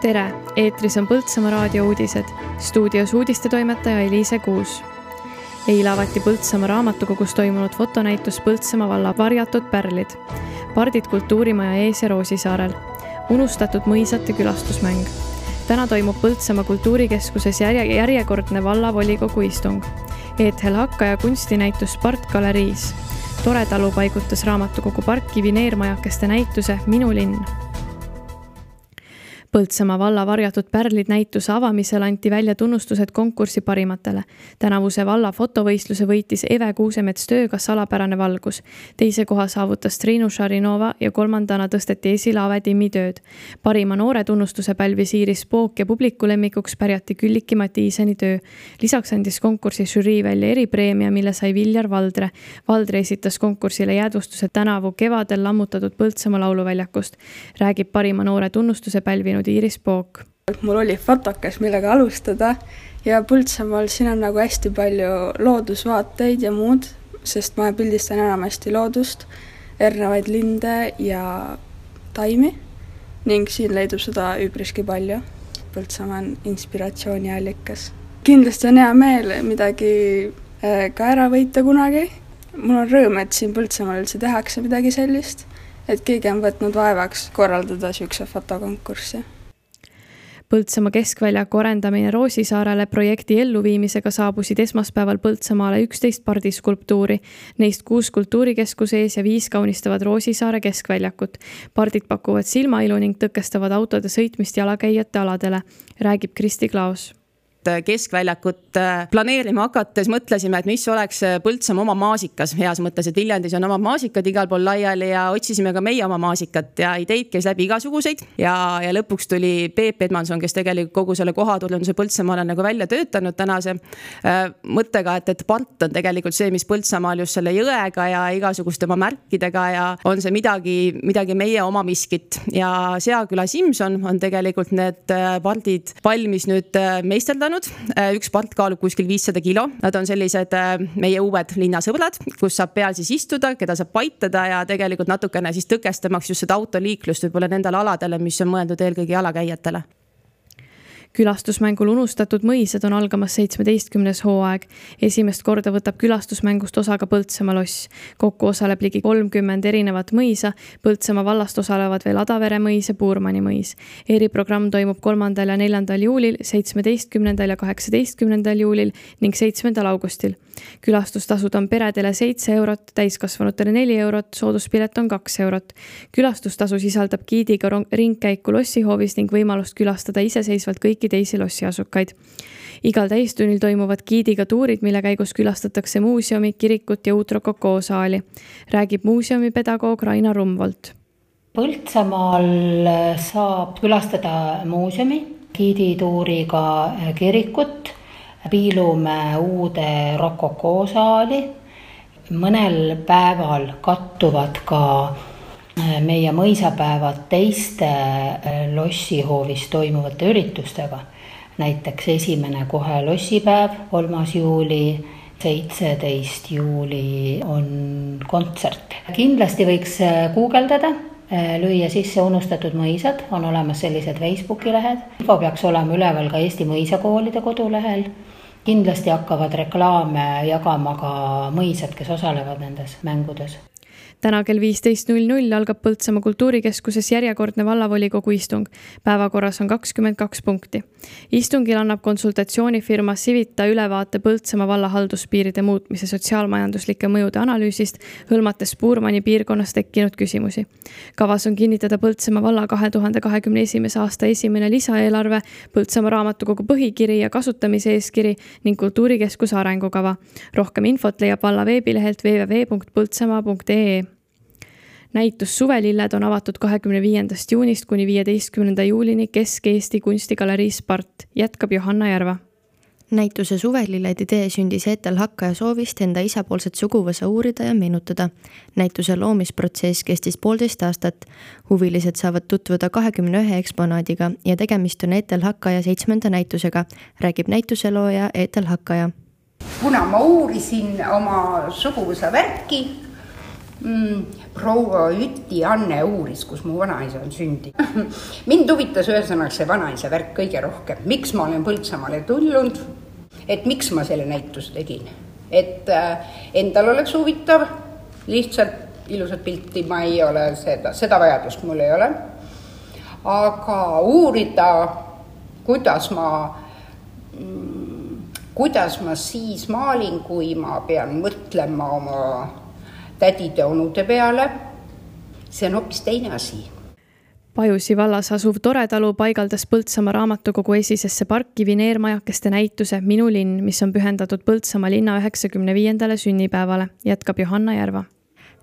tere, eetris on Põltsamaa raadiouudised, stuudios uudistetoimetaja Eliise Kuus. eile avati Põltsamaa raamatukogus toimunud fotonäitus Põltsamaa valla varjatud pärlid, pardid kultuurimaja ees ja Roosisaarel, unustatud mõisate külastusmäng. täna toimub Põltsamaa kultuurikeskuses järje, järjekordne vallavolikogu istung. Ethel Hakkaja kunstinäitus Part galeriis. tore talu paigutas raamatukogu parki vineermajakeste näituse Minu linn Põltsamaa valla varjatud pärlid näituse avamisel anti välja tunnustused konkursi parimatele. tänavuse valla fotovõistluse võitis Eve Kuusemets tööga Salapärane valgus. teise koha saavutas Triinu Šarinova ja kolmandana tõsteti esile Ave Timmi tööd. parima noore tunnustuse pälvis Iiris Pook ja publiku lemmikuks pärjati Külliki Matiiseni töö. lisaks andis konkursi žürii välja eripreemia, mille sai Viljar Valdre. Valdre esitas konkursile jäädvustuse tänavu kevadel lammutatud Põltsamaa lauluväljakust. räägib parima noore tunnustuse pälvinud teinud Iiris Pook. mul oli fotokas, millega alustada ja Põltsamaal siin on nagu hästi palju loodusvaateid ja muud, sest ma pildistan enamasti loodust, erinevaid linde ja taimi ning siin leidub seda üpriski palju. Põltsamaa on inspiratsiooniallikas. kindlasti on hea meel midagi äh, ka ära võita kunagi. mul on rõõm, et siin Põltsamaal üldse tehakse midagi sellist et keegi on võtnud vaevaks korraldada niisuguse fotokonkurssi. Põltsamaa keskväljaku arendamine Roosisaarele projekti elluviimisega saabusid esmaspäeval Põltsamaale üksteist pardiskulptuuri. Neist kuus Kultuurikeskuse ees ja viis kaunistavad Roosisaare keskväljakut. pardid pakuvad silmailu ning tõkestavad autode sõitmist jalakäijate aladele, räägib Kristi Klaos Äh, keskväljakut äh, planeerima hakates mõtlesime, et mis oleks äh, Põltsamaa oma maasikas, heas mõttes, et Viljandis on omad maasikad igal pool laiali ja otsisime ka meie oma maasikat ja ideid käis läbi igasuguseid. ja, ja lõpuks tuli Peep Edmanson, kes tegelikult kogu selle kohatulunduse Põltsamaale nagu välja töötanud tänase mõttega, et, et part on tegelikult see, mis Põltsamaal just selle jõega ja igasuguste oma märkidega ja on see midagi, midagi meie oma miskit. Ja Seaküla Simson on tegelikult need pardid valmis nüüd meisterdanud kasvatanud. Äh, üks part kaalub kuskil viissada kilo, nad on sellised äh, meie uued linnasõbrad, kus saab peal siis istuda, keda saab paitada ja tegelikult natukene siis tõkestamaks just seda autoliiklust võib-olla nendele aladele, mis on mõeldud eelkõige jalakäijatele külastusmängul Unustatud mõisad on algamas seitsmeteistkümnes hooaeg. esimest korda võtab külastusmängust osa ka Põltsamaa loss. kokku osaleb ligi kolmkümmend erinevat mõisa. Põltsamaa vallast osalevad veel Adavere mõis ja Puurmani mõis. eriprogramm toimub kolmandal ja neljandal juulil, seitsmeteistkümnendal ja kaheksateistkümnendal juulil ning seitsmendal augustil. külastustasud on peredele seitse eurot, täiskasvanutele neli eurot, sooduspilet on kaks eurot. külastustasu sisaldab giidiga ringkäiku lossihoovis ning võimalust külastada iseseisvalt kõiki kõiki teisi lossiasukaid. igal täistunnil toimuvad giidiga tuurid, mille käigus külastatakse muuseumi, kirikut ja uut rokokoo saali, räägib muuseumipedagoog Raina Rumvolt. Põltsamaal saab külastada muuseumi, giidituuriga kirikut, Piilumäe uude rokokoo saali mõnel päeval kattuvad ka meie mõisapäevad teiste äh, lossihoovis toimuvate üritustega. näiteks esimene kohe lossipäev, kolmas juuli, seitseteist juuli on kontsert. kindlasti võiks äh, guugeldada, äh, lüüa sisse unustatud mõisad, on olemas sellised Facebooki lehed. info peaks olema üleval ka Eesti mõisakoolide kodulehel kindlasti hakkavad reklaame jagama ka mõisad, kes osalevad nendes mängudes täna kell viisteist null null algab Põltsamaa kultuurikeskuses järjekordne vallavolikogu istung. päevakorras on kakskümmend kaks punkti. istungil annab konsultatsioonifirma Civita ülevaate Põltsamaa valla halduspiiride muutmise sotsiaalmajanduslike mõjude analüüsist, hõlmates Puurmani piirkonnas tekkinud küsimusi. kavas on kinnitada Põltsamaa valla kahe tuhande kahekümne esimese aasta esimene lisaeelarve, Põltsamaa raamatukogu põhikiri ja kasutamise eeskiri ning kultuurikeskuse arengukava. rohkem infot leiab valla veebilehelt www.põltsamaa.ee näitus Suvelilled on avatud kahekümne viiendast juunist kuni viieteistkümnenda juulini Kesk-Eesti kunstigalerii Spart, jätkab Johanna Järva näituse Suvelilled idee sündis Ethel Hakkaja soovist enda isapoolset suguvõsa uurida ja meenutada. näituse loomisprotsess kestis poolteist aastat. huvilised saavad tutvuda kahekümne ühe eksponaadiga ja tegemist on Ethel Hakkaja seitsmenda näitusega, räägib näituselooja Ethel Hakkaja. kuna ma uurisin oma suguvõsa värki mm,? proua Üti Anne uuris, kus mu vanaisa on sündinud mind huvitas ühesõnaga see vanaisa värk kõige rohkem, miks ma olen Põltsamaale tulnud, et miks ma selle näituse tegin, et äh, endal oleks huvitav, lihtsalt ilusat pilti ma ei ole seda, seda vajadust mul ei ole. aga uurida, kuidas ma mm, kuidas ma siis maalin, kui ma pean mõtlema oma tädide-onude peale, see on hoopis teine asi. Pajusi vallas asuv Tore talu paigaldas Põltsamaa raamatukogu esisesse parki vineermajakeste näituse Minu linn, mis on pühendatud Põltsamaa linna üheksakümne viiendale sünnipäevale, jätkab Johanna Järva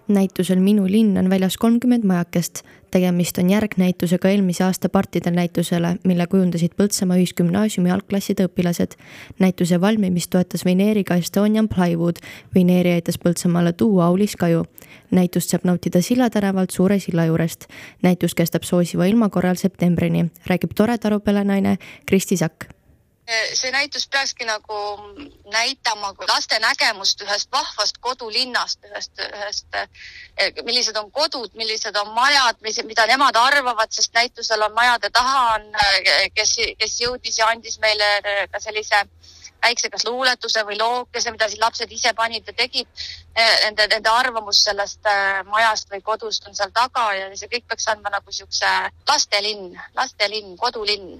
näitusel Minu linn on väljas kolmkümmend majakest. tegemist on järgnäitusega eelmise aasta partidel näitusele, mille kujundasid Põltsamaa Ühisgümnaasiumi algklasside õpilased. näituse valmimist toetas Veneeriga Estonian Plywood. Veneeri aitas Põltsamaale tuua Aulis Kaju. näitust saab nautida Silla tänavalt Suure silla juurest. näitus kestab soosiva ilma korral septembrini, räägib tore taruperenaine Kristi Sakk see näitus peakski nagu näitama laste nägemust ühest vahvast kodulinnast, ühest, ühest, eh, millised on kodud, millised on majad, mis, mida nemad arvavad, sest näitusel on majade taha on, eh, kes, kes jõudis ja andis meile eh, ka sellise väikse kas luuletuse või lookese, mida siis lapsed ise panid ja tegid. Nende, nende arvamus sellest majast või kodust on seal taga ja see kõik peaks andma nagu siukse lastelinn, lastelinn, kodulinn